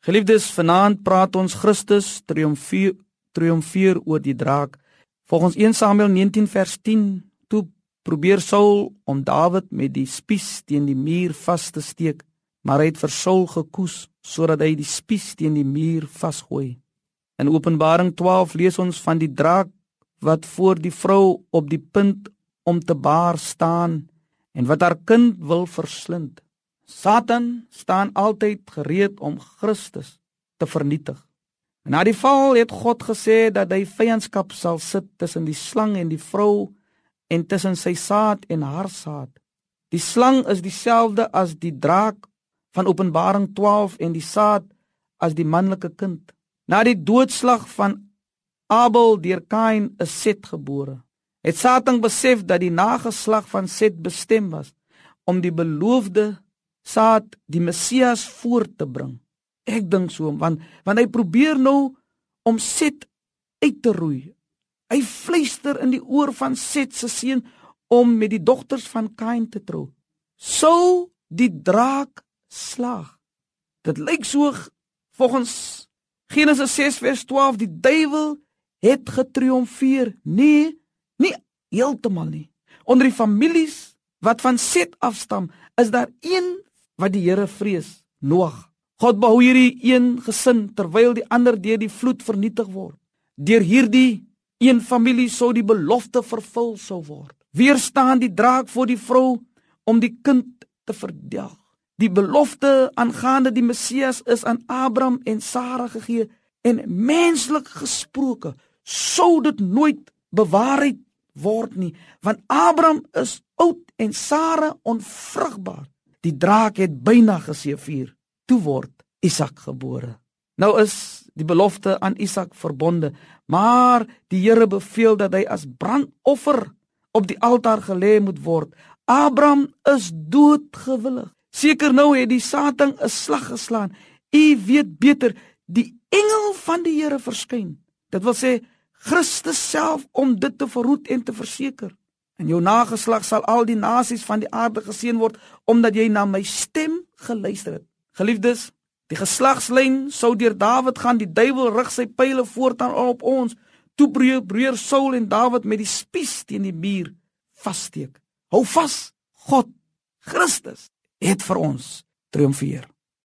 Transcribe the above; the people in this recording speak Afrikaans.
Geliefdes, vanaand praat ons Christus triomfeer triomfeer oor die draak. Volgens 1 Samuel 19 vers 10, toe probeer Saul om Dawid met die spies teen die muur vas te steek, maar hy het vir Saul gekoes sodat hy die spies teen die muur vasgooi. In Openbaring 12 lees ons van die draak wat voor die vrou op die punt om te baar staan en wat haar kind wil verslind. Satan staan altyd gereed om Christus te vernietig. Na die val het God gesê dat hy vyandskap sal sit tussen die slang en die vrou en tussen sy saad en haar saad. Die slang is dieselfde as die draak van Openbaring 12 en die saad as die manlike kind. Na die doodslag van Abel deur Kain is Set gebore. Het Satan besef dat die nageslag van Set bestem was om die beloofde saad die Messias voor te bring. Ek dink so want want hy probeer nou om Set uit te roei. Hy fluister in die oor van Set se seun om met die dogters van Kain te trou. Sou die draak slag. Dit lyk so volgens Genesis 6 vers 12 die duiwel het getriomfeer. Nee, nie heeltemal nie. Onder die families wat van Set afstam, is daar een wat die Here vrees, Noag. God behou hierdie een gesin terwyl die ander deur die vloed vernietig word. Deur hierdie een familie sou die belofte vervul sou word. Weer staan die draak voor die vrou om die kind te verdelg. Die belofte aangaande die Messias is aan Abraham en Sara gegee en menslik gesproke sou dit nooit bewaarheid word nie want Abraham is oud en Sara onvrugbaar. Die draak het byna geseëvier. Toe word Isak gebore. Nou is die belofte aan Isak verbonde, maar die Here beveel dat hy as brandoffer op die altaar gelê moet word. Abraham is doodgewillig. Seker nou het die Satan 'n slag geslaan. U weet beter, die engel van die Here verskyn. Dit wil sê Christus self om dit te verhoed en te verseker. En jou nageslag sal al die nasies van die aarde geseën word omdat jy na my stem geluister het. Geliefdes, die geslagslyn sou deur Dawid gaan, die duiwel rig sy pile voortaan op ons. Toe breek breer Saul en Dawid met die spies teen die muur vassteek. Hou vas, God, Christus het vir ons triomfeer.